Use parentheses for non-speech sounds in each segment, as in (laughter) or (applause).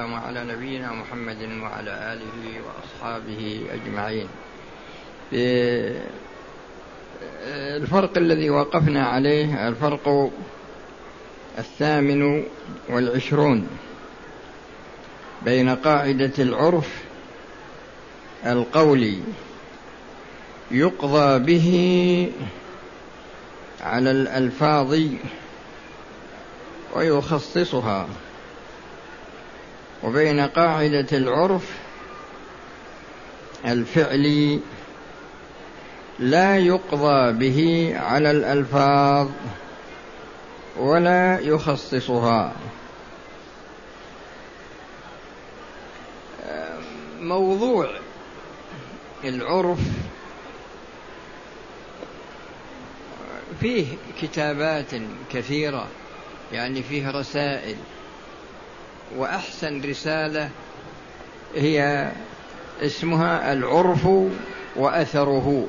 وعلى نبينا محمد وعلى آله وأصحابه أجمعين. الفرق الذي وقفنا عليه الفرق الثامن والعشرون بين قاعدة العرف القولي يقضى به على الألفاظ ويخصصها. وبين قاعدة العرف الفعلي لا يقضى به على الألفاظ ولا يخصصها. موضوع العرف فيه كتابات كثيرة يعني فيه رسائل وأحسن رسالة هي اسمها العرف وأثره.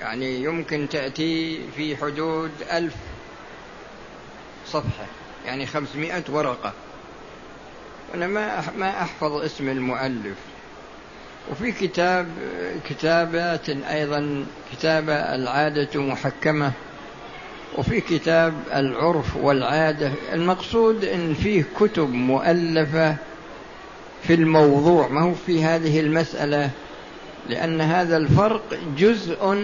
يعني يمكن تأتي في حدود ألف صفحة يعني خمسمائة ورقة. أنا ما ما أحفظ اسم المؤلف. وفي كتاب كتابات أيضا كتابة العادة محكمة. وفي كتاب العرف والعادة المقصود أن فيه كتب مؤلفة في الموضوع. ما هو في هذه المسألة؟ لأن هذا الفرق جزء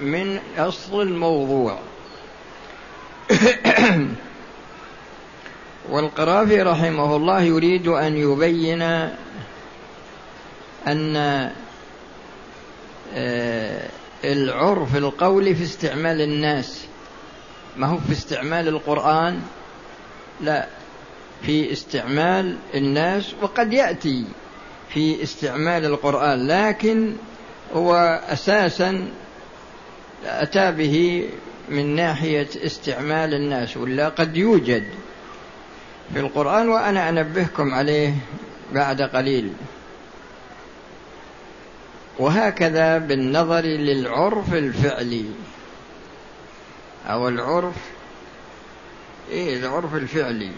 من أصل الموضوع. (coughs) والقرافي رحمه الله يريد أن يبين أن آه، العرف القولي في استعمال الناس. ما هو في استعمال القرآن؟ لا في استعمال الناس وقد يأتي في استعمال القرآن لكن هو أساسا أتى به من ناحية استعمال الناس ولا قد يوجد في القرآن وأنا أنبهكم عليه بعد قليل. وهكذا بالنظر للعرف الفعلي. أو العرف إيه العرف الفعلي.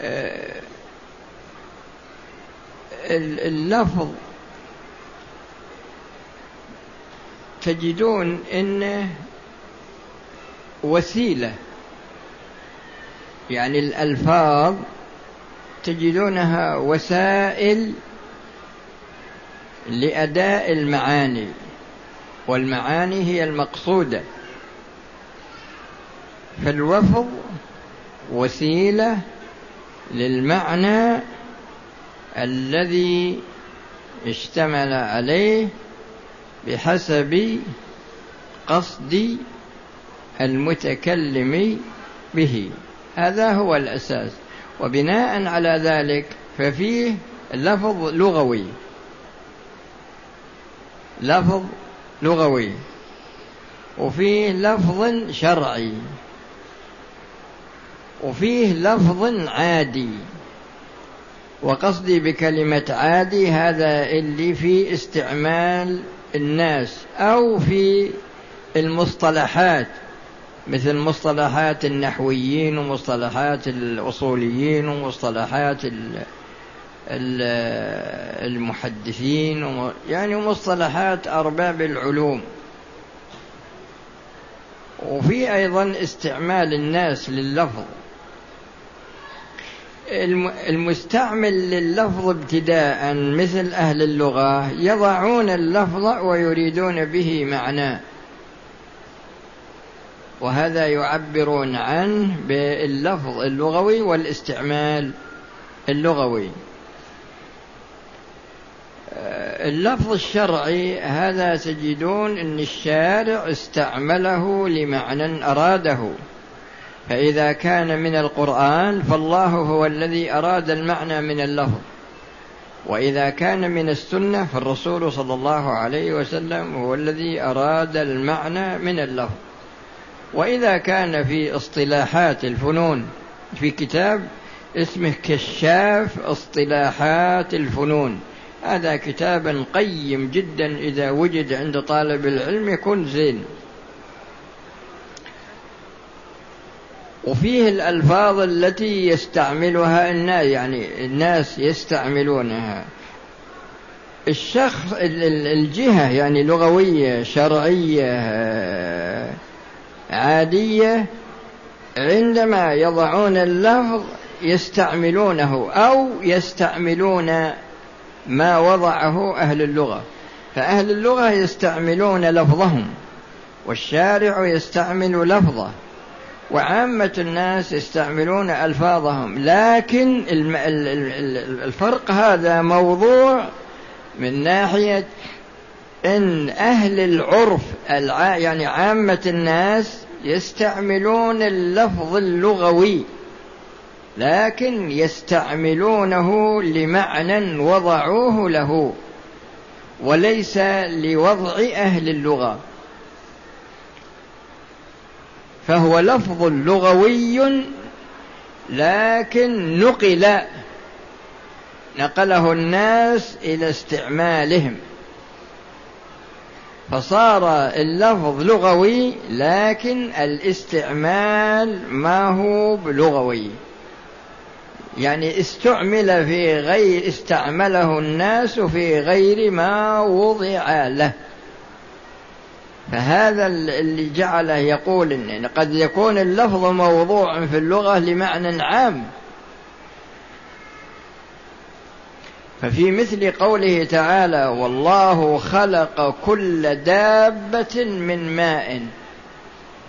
آه، اللفظ تجدون إنه وسيلة. يعني الألفاظ تجدونها وسائل لأداء المعاني. والمعاني هي المقصودة. فالوفظ وسيلة للمعنى الذي اشتمل عليه بحسب قصد المتكلم به. هذا هو الأساس. وبناء على ذلك ففيه لفظ لغوي. لفظ لغوي. وفيه لفظ شرعي. وفيه لفظ عادي. وقصدي بكلمة عادي هذا اللي في استعمال الناس أو في المصطلحات مثل مصطلحات النحويين ومصطلحات الأصوليين ومصطلحات المحدثين يعني مصطلحات أرباب العلوم. وفي أيضا استعمال الناس لللفظ المستعمل لللفظ ابتداء مثل أهل اللغة يضعون اللفظ ويريدون به معناه وهذا يعبرون عنه باللفظ اللغوي والاستعمال اللغوي. اللفظ الشرعي هذا تجدون أن الشارع استعمله لمعنى أراده. فإذا كان من القرآن فالله هو الذي أراد المعنى من اللفظ. وإذا كان من السنة فالرسول صلى الله عليه وسلم هو الذي أراد المعنى من اللفظ. وإذا كان في اصطلاحات الفنون في كتاب اسمه كشاف اصطلاحات الفنون. هذا كتابا قيم جدا إذا وجد عند طالب العلم يكون زين. وفيه الألفاظ التي يستعملها الناس يعني الناس يستعملونها. الشخص الجهة يعني لغوية شرعية عادية عندما يضعون اللفظ يستعملونه أو يستعملون ما وضعه أهل اللغة. فأهل اللغة يستعملون لفظهم والشارع يستعمل لفظه وعامة الناس يستعملون ألفاظهم. لكن الفرق هذا موضوع من ناحية إن أهل العرف يعني عامة الناس يستعملون اللفظ اللغوي. لكن يستعملونه لمعنى وضعوه له وليس لوضع أهل اللغة. فهو لفظ لغوي لكن نقل نقله الناس إلى استعمالهم. فصار اللفظ لغوي لكن الاستعمال ما هو بلغوي. يعني استعمل في غير استعمله الناس في غير ما وضع له. فهذا اللي جعله يقول إن قد يكون اللفظ موضوع في اللغة لمعنى عام. ففي مثل قوله تعالى والله خلق كل دابة من ماء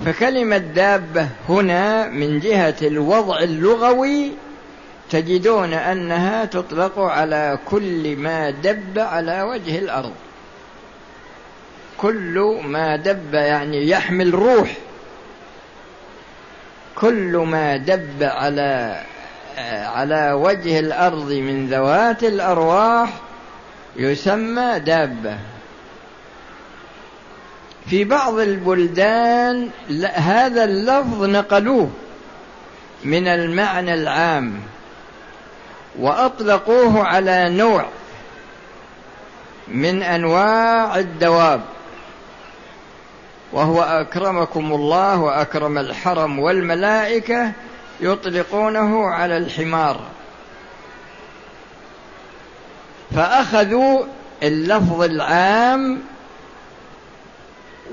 فكلمة دابة هنا من جهة الوضع اللغوي تجدون أنها تطلق على كل ما دب على وجه الأرض. كل ما دب يعني يحمل روح. كل ما دب على على وجه الأرض من ذوات الأرواح يسمى دابة. في بعض البلدان هذا اللفظ نقلوه من المعنى العام. وأطلقوه على نوع من أنواع الدواب وهو أكرمكم الله وأكرم الحرم والملائكة يطلقونه على الحمار. فأخذوا اللفظ العام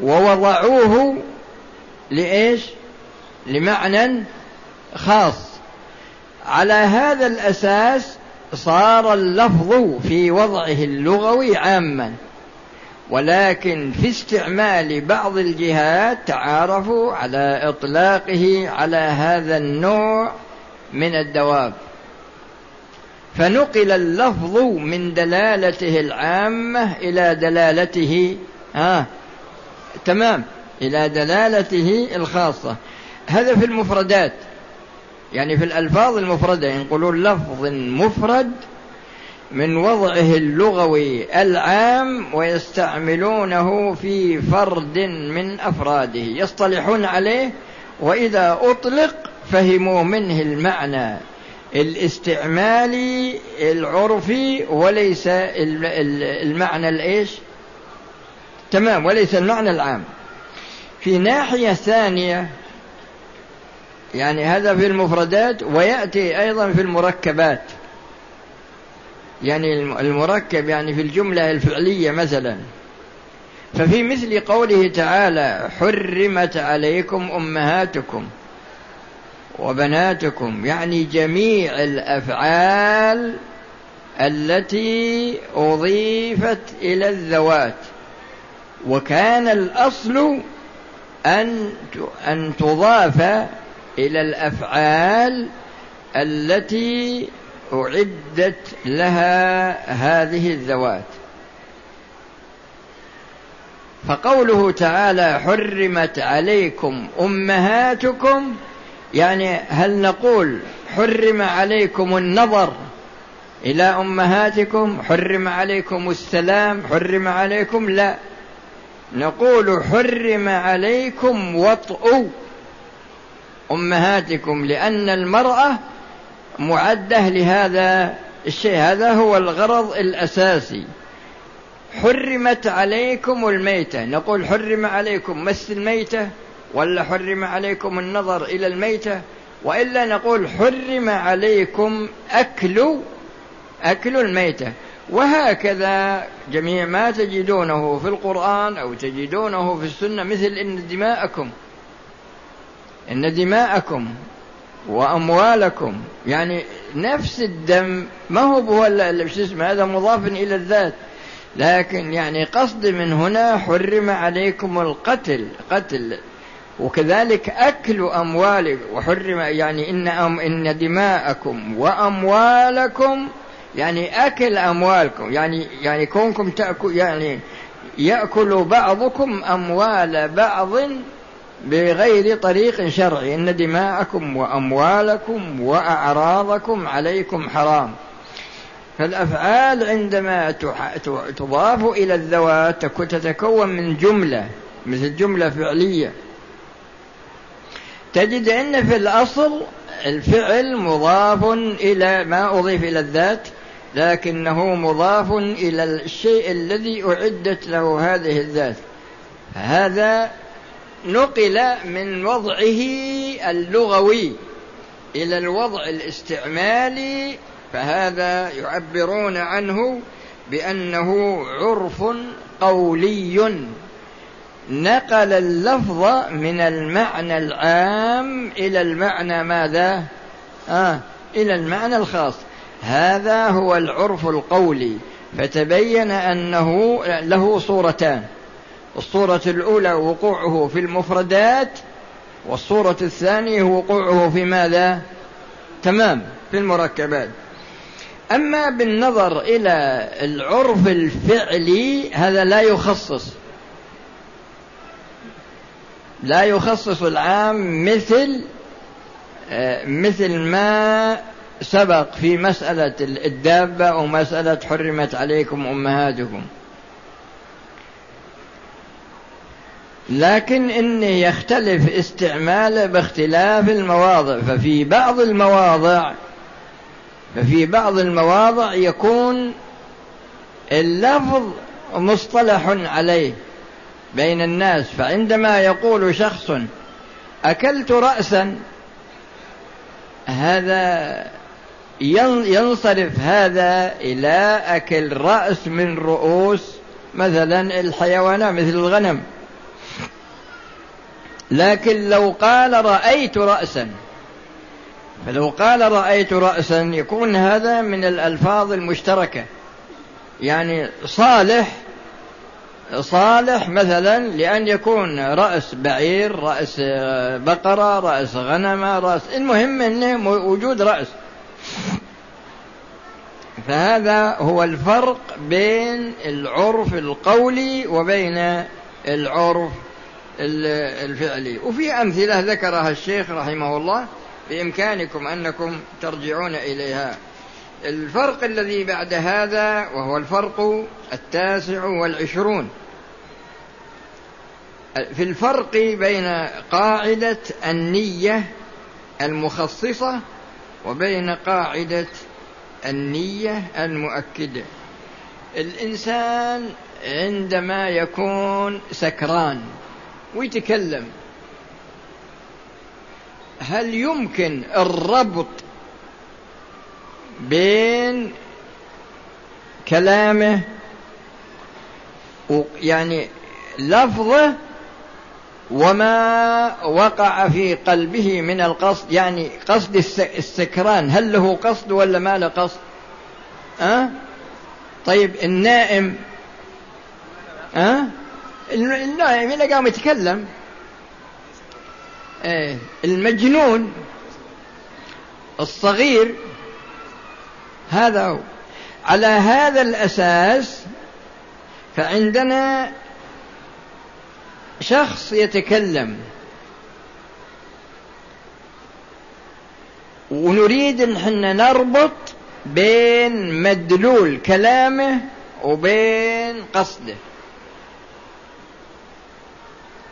ووضعوه لإيش؟ لمعنى خاص. على هذا الأساس صار اللفظ في وضعه اللغوي عاما. ولكن في استعمال بعض الجهات تعارفوا على إطلاقه على هذا النوع من الدواب. فنقل اللفظ من دلالته العامة إلى دلالته ها تمام إلى دلالته الخاصة. هذا في المفردات. يعني في الألفاظ المفردة ينقلون لفظ مفرد من وضعه اللغوي العام ويستعملونه في فرد من أفراده. يصطلحون عليه وإذا أطلق فهموا منه المعنى الاستعمالي العرفي وليس المعنى الإيش؟ تمام وليس المعنى العام. في ناحية ثانية يعني هذا في المفردات ويأتي أيضا في المركبات. يعني المركب يعني في الجملة الفعلية مثلا. ففي مثل قوله تعالى حرمت عليكم أمهاتكم وبناتكم. يعني جميع الأفعال التي أضيفت إلى الذوات. وكان الأصل أن أن تضاف إلى الأفعال التي أعدت لها هذه الذوات. فقوله تعالى حرمت عليكم أمهاتكم يعني هل نقول حرم عليكم النظر إلى أمهاتكم حرم عليكم السلام حرم عليكم لا. نقول حرم عليكم وطء أمهاتكم لأن المرأة معدة لهذا الشيء. هذا هو الغرض الأساسي. حرمت عليكم الميتة. نقول حرم عليكم مس الميتة ولا حرم عليكم النظر إلى الميتة وإلا نقول حرم عليكم أكل أكل الميتة. وهكذا جميع ما تجدونه في القرآن أو تجدونه في السنة مثل إن دماءكم إن دماءكم وأموالكم يعني نفس الدم ما هو هو اللي اسمه هذا مضاف إلى الذات. لكن يعني قصد من هنا حرم عليكم القتل قتل. وكذلك أكل أموالكم وحرم يعني إن أم إن دماءكم وأموالكم يعني أكل أموالكم يعني يعني كونكم تأكل يعني يأكل بعضكم أموال بعض بغير طريق شرعي. إن دماءكم وأموالكم وأعراضكم عليكم حرام. فالأفعال عندما تضاف إلى الذوات تتكون من جملة مثل جملة فعلية. تجد أن في الأصل الفعل مضاف إلى ما أضيف إلى الذات لكنه مضاف إلى الشيء الذي أعدت له هذه الذات. هذا نقل من وضعه اللغوي إلى الوضع الاستعمالي فهذا يعبرون عنه بأنه عرف قولي. نقل اللفظ من المعنى العام إلى المعنى ماذا؟ آه إلى المعنى الخاص. هذا هو العرف القولي فتبين أنه له صورتان. الصورة الأولى وقوعه في المفردات والصورة الثانية وقوعه في ماذا؟ تمام في المركبات. أما بالنظر إلى العرف الفعلي هذا لا يخصص. لا يخصص العام مثل آه، مثل ما سبق في مسألة الدابة أو مسألة حرمت عليكم أمهاتكم. لكن إني يختلف استعماله باختلاف المواضع ففي بعض المواضع ففي بعض المواضع يكون اللفظ مصطلح عليه بين الناس فعندما يقول شخص أكلت رأسا هذا ينصرف هذا إلى أكل رأس من رؤوس مثلا الحيوانات مثل الغنم. لكن لو قال رأيت رأسا فلو قال رأيت رأسا يكون هذا من الألفاظ المشتركة. يعني صالح صالح مثلا لأن يكون رأس بعير رأس بقرة رأس غنمة رأس المهم أنه وجود رأس. فهذا هو الفرق بين العرف القولي وبين العرف الفعلي. وفي أمثلة ذكرها الشيخ رحمه الله بإمكانكم أنكم ترجعون إليها. الفرق الذي بعد هذا وهو الفرق التاسع والعشرون. في الفرق بين قاعدة النية المخصصة وبين قاعدة النية المؤكدة. الإنسان عندما يكون سكران ويتكلم هل يمكن الربط بين كلامه يعني لفظه وما وقع في قلبه من القصد يعني قصد السكران هل له قصد ولا ما له قصد أه؟ طيب النائم أه؟ النائم إذا قام يتكلم. إيه المجنون الصغير هذا هو. على هذا الأساس فعندنا شخص يتكلم. ونريد إن إحنا نربط بين مدلول كلامه وبين قصده.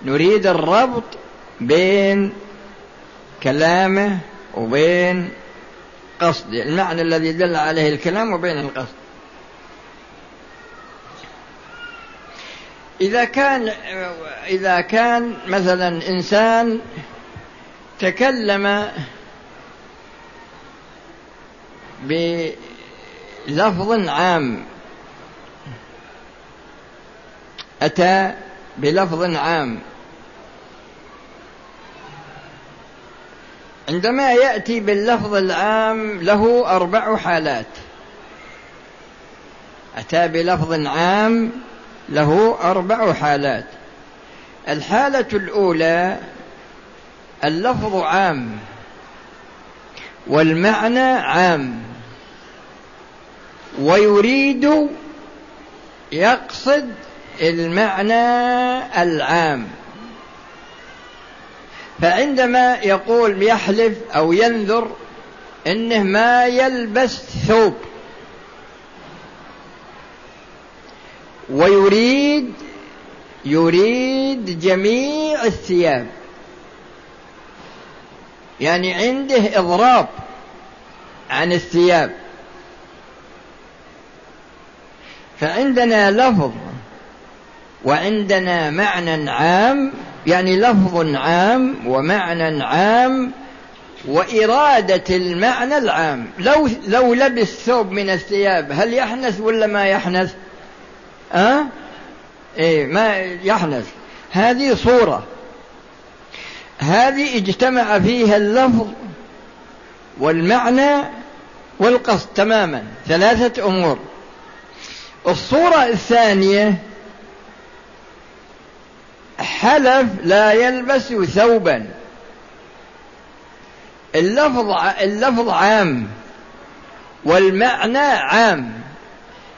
نريد الربط بين كلامه وبين قصده المعنى الذي دل عليه الكلام وبين القصد. إذا كان إذا كان مثلا إنسان تكلم بلفظ عام أتى بلفظ عام عندما يأتي باللفظ العام له أربع حالات. أتى بلفظ عام له أربع حالات. الحالة الأولى اللفظ عام والمعنى عام ويريد يقصد المعنى العام. فعندما يقول يحلف أو ينذر إنه ما يلبس ثوب ويريد يريد جميع الثياب. يعني عنده إضراب عن الثياب. فعندنا لفظ وعندنا معنى عام يعني لفظ عام ومعنى عام وإرادة المعنى العام لو لو لبس ثوب من الثياب هل يحنث ولا ما يحنث؟ أه؟ إيه ما يحنث هذه صورة هذه اجتمع فيها اللفظ والمعنى والقصد تماما ثلاثة أمور الصورة الثانية حلف لا يلبس ثوبا. اللفظ اللفظ عام والمعنى عام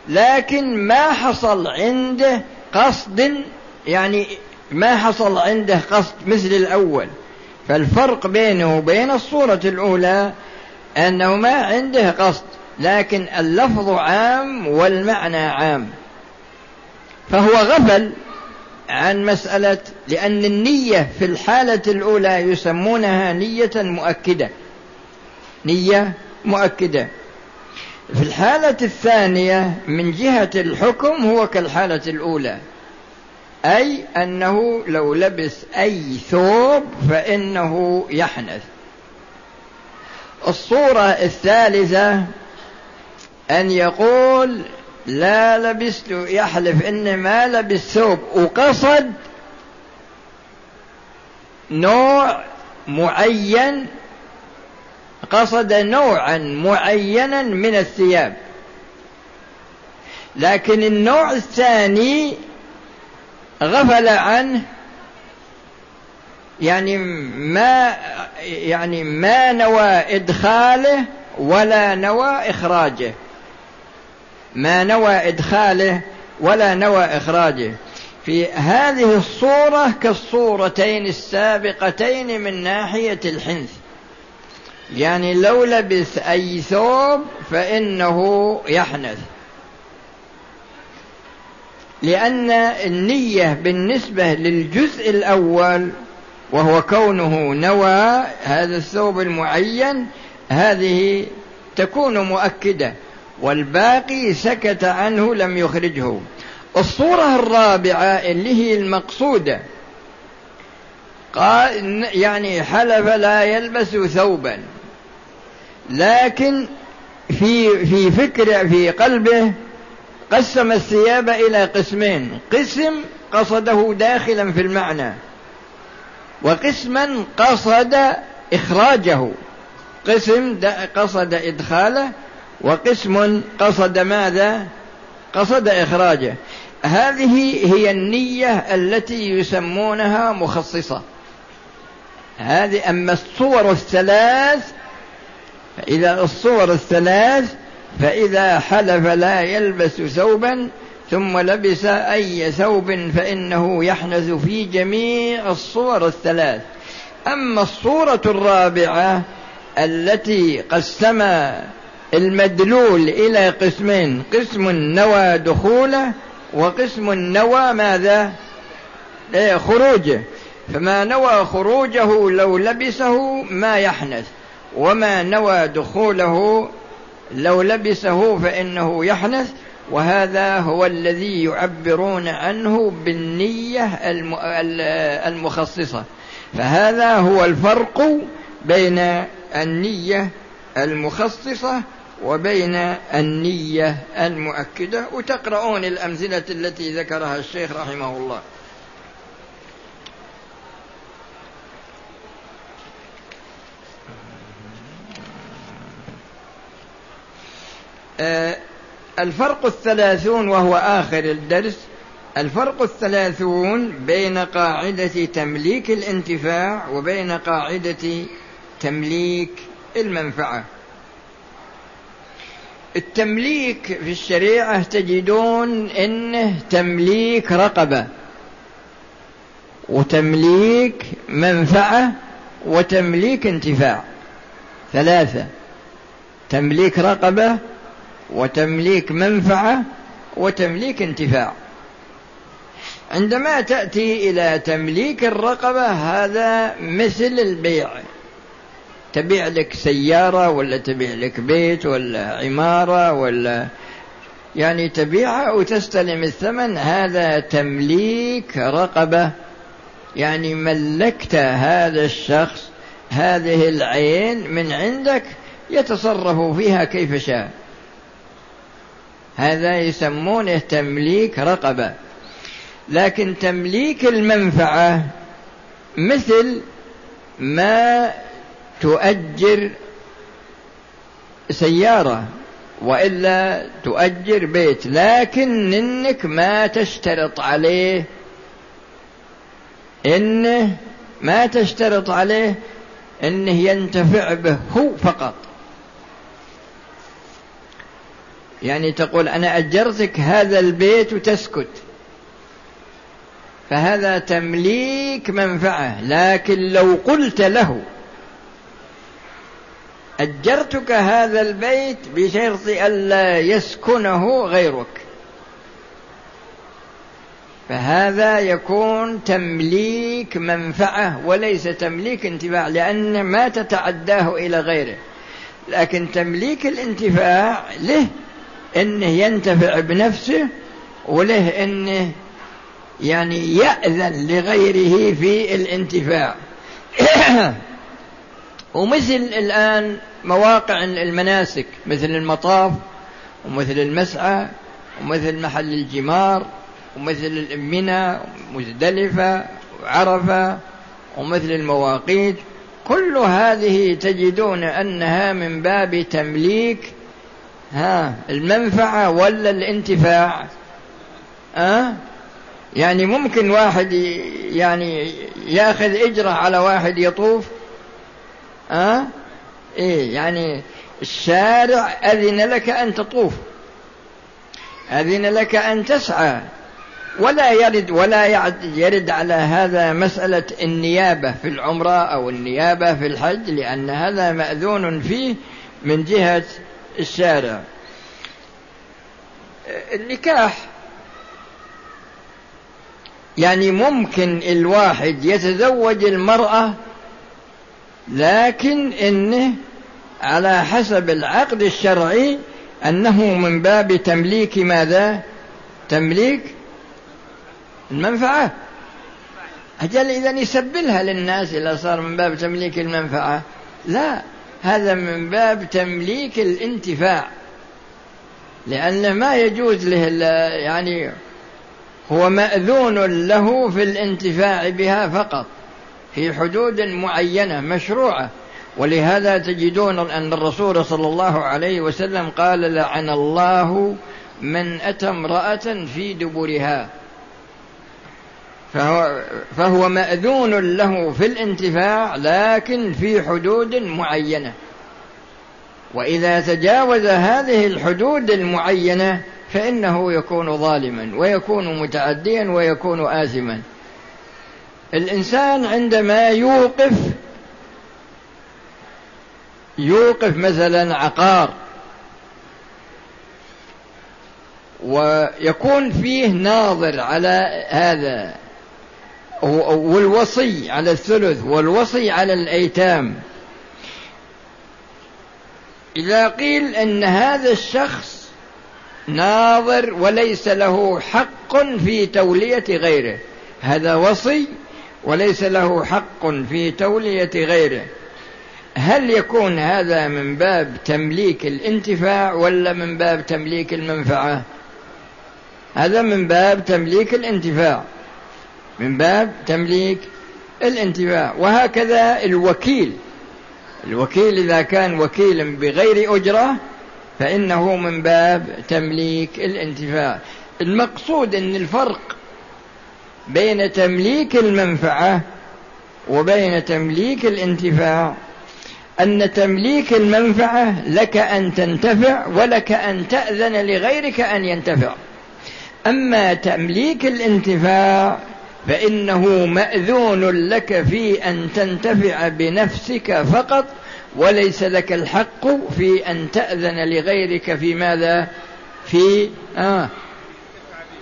لكن ما حصل عنده قصد يعني ما حصل عنده قصد مثل الأول. فالفرق بينه وبين الصورة الأولى أنه ما عنده قصد لكن اللفظ عام والمعنى عام. فهو غفل. عن مسألة لأن النية في الحالة الأولى يسمونها نية مؤكدة. نية مؤكدة. في الحالة الثانية من جهة الحكم هو كالحالة الأولى. أي أنه لو لبس أي ثوب فإنه يحنث. الصورة الثالثة أن يقول لا لبست يحلف إن ما لبس ثوب. وقصد نوع معين قصد نوعا معينا من الثياب. لكن النوع الثاني غفل عنه يعني ما يعني ما نوى إدخاله ولا نوى إخراجه. ما نوى إدخاله ولا نوى إخراجه. في هذه الصورة كالصورتين السابقتين من ناحية الحنث. يعني لو لبس أي ثوب فإنه يحنث. لأن النية بالنسبة للجزء الأول وهو كونه نوى هذا الثوب المعين هذه تكون مؤكدة. والباقي سكت عنه لم يخرجه. الصورة الرابعة اللي هي المقصودة. قال يعني حلف لا يلبس ثوبا. لكن في في فكر في قلبه قسم الثياب إلى قسمين. قسم قصده داخلا في المعنى. وقسما قصد إخراجه. قسم قصد إدخاله وقسم قصد ماذا؟ قصد إخراجه. هذه هي النية التي يسمونها مخصصة. هذه أما الصور الثلاث فإذا الصور الثلاث فإذا حلف لا يلبس ثوبا ثم لبس أي ثوب فإنه يحنث في جميع الصور الثلاث. أما الصورة الرابعة التي قسم المدلول إلى قسمين قسم نوى دخوله وقسم نوى ماذا؟ إيه خروجه. فما نوى خروجه لو لبسه ما يحنث وما نوى دخوله لو لبسه فإنه يحنث وهذا هو الذي يعبرون عنه بالنية المخصصة. فهذا هو الفرق بين النية المخصصة وبين النية المؤكدة وتقرؤون الأمثلة التي ذكرها الشيخ رحمه الله. آه، الفرق الثلاثون وهو آخر الدرس. الفرق الثلاثون بين قاعدة تمليك الانتفاع وبين قاعدة تمليك المنفعة. التمليك في الشريعة تجدون إنه تمليك رقبة وتمليك منفعة وتمليك انتفاع. ثلاثة تمليك رقبة وتمليك منفعة وتمليك انتفاع. عندما تأتي إلى تمليك الرقبة هذا مثل البيع. تبيع لك سيارة ولا تبيع لك بيت ولا عمارة ولا يعني تبيعها وتستلم الثمن هذا تمليك رقبة. يعني ملكت هذا الشخص هذه العين من عندك يتصرف فيها كيف شاء. هذا يسمونه تمليك رقبة. لكن تمليك المنفعة مثل ما تؤجر سيارة وإلا تؤجر بيت لكن إنك ما تشترط عليه. إنه ما تشترط عليه إنه ينتفع به هو فقط. يعني تقول أنا أجرتك هذا البيت وتسكت. فهذا تمليك منفعة لكن لو قلت له أجرتك هذا البيت بشرط ألا يسكنه غيرك. فهذا يكون تمليك منفعة وليس تمليك انتفاع لأن ما تتعداه إلى غيره. لكن تمليك الانتفاع له إنه ينتفع بنفسه وله إنه يعني يأذن لغيره في الانتفاع. (coughs) ومثل الآن مواقع المناسك مثل المطاف ومثل المسعى ومثل محل الجمار ومثل المنى ومزدلفة وعرفة ومثل المواقيت كل هذه تجدون أنها من باب تمليك ها المنفعة ولا الانتفاع ها؟ يعني ممكن واحد يعني ياخذ إجرة على واحد يطوف أه؟ إيه يعني الشارع أذن لك أن تطوف. أذن لك أن تسعى. ولا يرد ولا يرد على هذا مسألة النيابة في العمرة أو النيابة في الحج لأن هذا مأذون فيه من جهة الشارع. النكاح يعني ممكن الواحد يتزوج المرأة لكن إنه على حسب العقد الشرعي أنه من باب تمليك ماذا؟ تمليك المنفعة. أجل إذا يسبلها للناس إذا صار من باب تمليك المنفعة. لا هذا من باب تمليك الانتفاع. لأنه ما يجوز له يعني هو مأذون له في الانتفاع بها فقط. في حدود معينة مشروعة. ولهذا تجدون أن الرسول صلى الله عليه وسلم قال لعن الله من أتى امرأة في دبرها. فهو, فهو مأذون له في الانتفاع لكن في حدود معينة. وإذا تجاوز هذه الحدود المعينة فإنه يكون ظالما ويكون متعديا ويكون آثما. الإنسان عندما يوقف يوقف مثلا عقار ويكون فيه ناظر على هذا والوصي على الثلث والوصي على الأيتام. إذا قيل أن هذا الشخص ناظر وليس له حق في تولية غيره هذا وصي وليس له حق في تولية غيره. هل يكون هذا من باب تمليك الانتفاع ولا من باب تمليك المنفعة؟ هذا من باب تمليك الانتفاع. من باب تمليك الانتفاع. وهكذا الوكيل. الوكيل إذا كان وكيلا بغير أجرة فإنه من باب تمليك الانتفاع. المقصود أن الفرق بين تمليك المنفعة وبين تمليك الانتفاع. أن تمليك المنفعة لك أن تنتفع ولك أن تأذن لغيرك أن ينتفع. أما تمليك الانتفاع فإنه مأذون لك في أن تنتفع بنفسك فقط وليس لك الحق في أن تأذن لغيرك في ماذا؟ في آه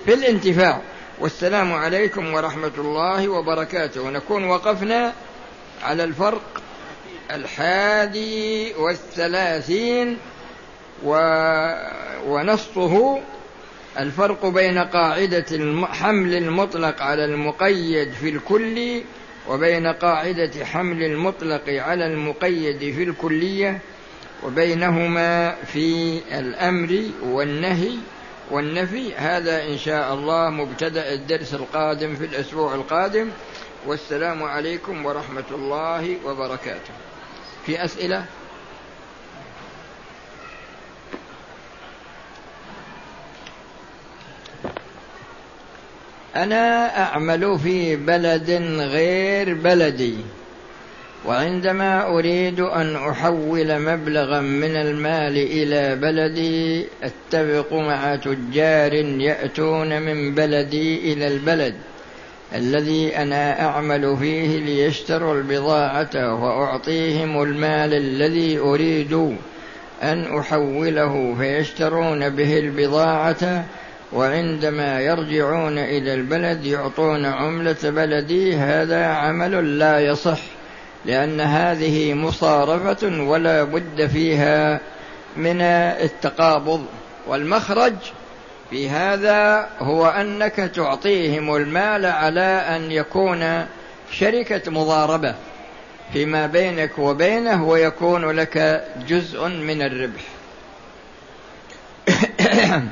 في الانتفاع. والسلام عليكم ورحمة الله وبركاته. ونكون وقفنا على الفرق الحادي والثلاثين و... ونصه الفرق بين قاعدة حمل المطلق على المقيد في الكل وبين قاعدة حمل المطلق على المقيد في الكلية وبينهما في الأمر والنهي والنفي هذا إن شاء الله مبتدأ الدرس القادم في الأسبوع القادم. والسلام عليكم ورحمة الله وبركاته. في أسئلة؟ أنا أعمل في بلد غير بلدي. وعندما أريد أن أحول مبلغا من المال إلى بلدي أتفق مع تجار يأتون من بلدي إلى البلد. الذي أنا أعمل فيه ليشتروا البضاعة وأعطيهم المال الذي أريد أن أحوله فيشترون به البضاعة. وعندما يرجعون إلى البلد يعطون عملة بلدي هذا عمل لا يصح. لأن هذه مصارفة ولا بد فيها من التقابض. والمخرج في هذا هو أنك تعطيهم المال على أن يكون شركة مضاربة فيما بينك وبينه ويكون لك جزء من الربح. (coughs)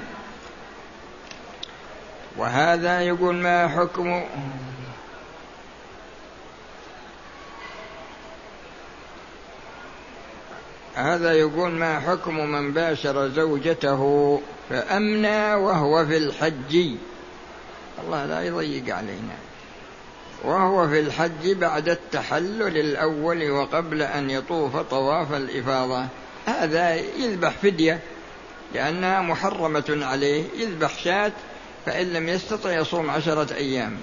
وهذا يقول ما حكم هذا يقول ما حكم من باشر زوجته فأمنى وهو في الحج. الله لا يضيق علينا. وهو في الحج بعد التحلل الأول وقبل أن يطوف طواف الإفاضة. هذا يذبح فدية لأنها محرمة عليه. يذبح شاة فإن لم يستطع يصوم عشرة أيام.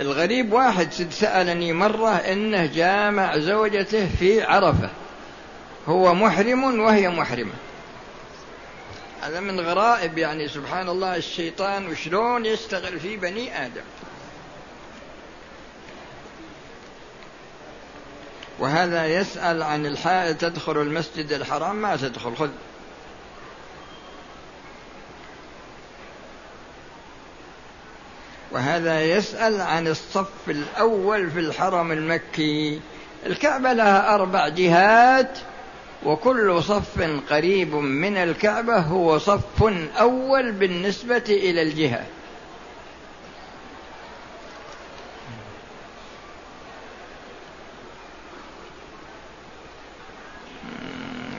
الغريب واحد سألني مرة إنه جامع زوجته في عرفة. هو محرم وهي محرمة. هذا من غرائب يعني سبحان الله الشيطان وشلون يشتغل في بني آدم. وهذا يسأل عن الحائل تدخل المسجد الحرام ما تدخل. خذ. وهذا يسأل عن الصف الأول في الحرم المكي. الكعبة لها أربع جهات وكل صف قريب من الكعبة هو صف أول بالنسبة إلى الجهة.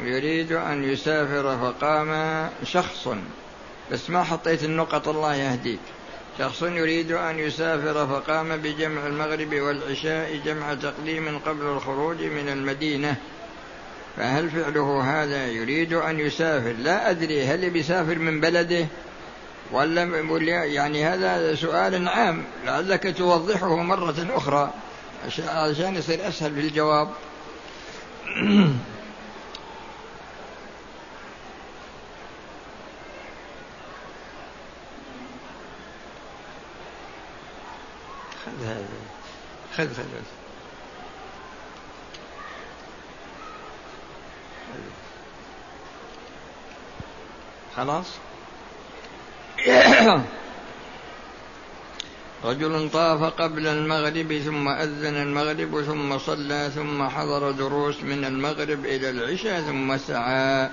يريد أن يسافر فقام شخص بس ما حطيت النقط الله يهديك. شخص يريد أن يسافر فقام بجمع المغرب والعشاء جمع تقديم قبل الخروج من المدينة. فهل فعله هذا يريد أن يسافر؟ لا أدري هل بيسافر من بلده؟ ولا يعني هذا سؤال عام لعلك توضحه مرة أخرى عشان يصير أسهل في الجواب. (clears throat) خذ خذ خلاص؟ (coughs) رجل طاف قبل المغرب ثم أذن المغرب ثم صلى ثم حضر دروس من المغرب إلى العشاء ثم سعى.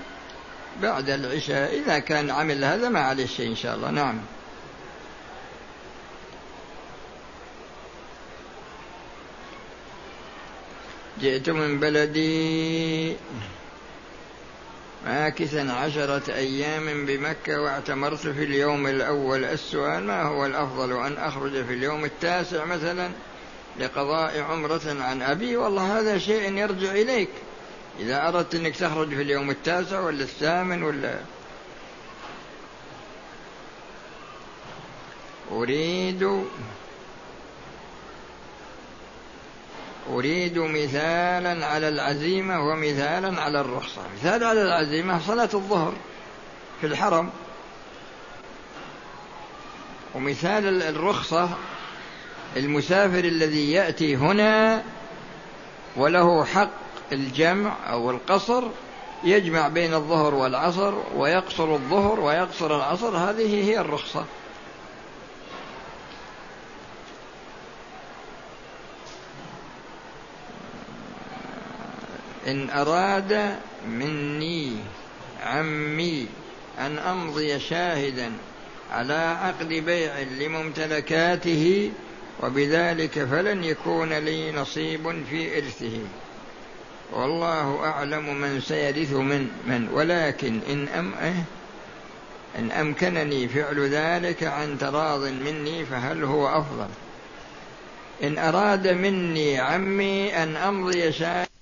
بعد العشاء إذا كان عمل هذا ما عليه شيء إن شاء الله. نعم. جئت من بلدي. ماكثا عشرة أيام بمكة واعتمرت في اليوم الأول. السؤال ما هو الأفضل؟ أن أخرج في اليوم التاسع مثلا لقضاء عمرة عن أبي؟ والله هذا شيء يرجع إليك. إذا أردت أنك تخرج في اليوم التاسع ولا الثامن ولا أريد أريد مثالا على العزيمة ومثالا على الرخصة. مثال على العزيمة صلاة الظهر في الحرم. ومثال الرخصة المسافر الذي يأتي هنا وله حق الجمع أو القصر يجمع بين الظهر والعصر ويقصر الظهر ويقصر العصر. هذه هي الرخصة. إن أراد مني عمي أن أمضي شاهدا على عقد بيع لممتلكاته وبذلك فلن يكون لي نصيب في إرثه. والله أعلم من سيرث من من. ولكن إن أم إن أمكنني فعل ذلك عن تراض مني فهل هو أفضل؟ إن أراد مني عمي أن أمضي شاهدا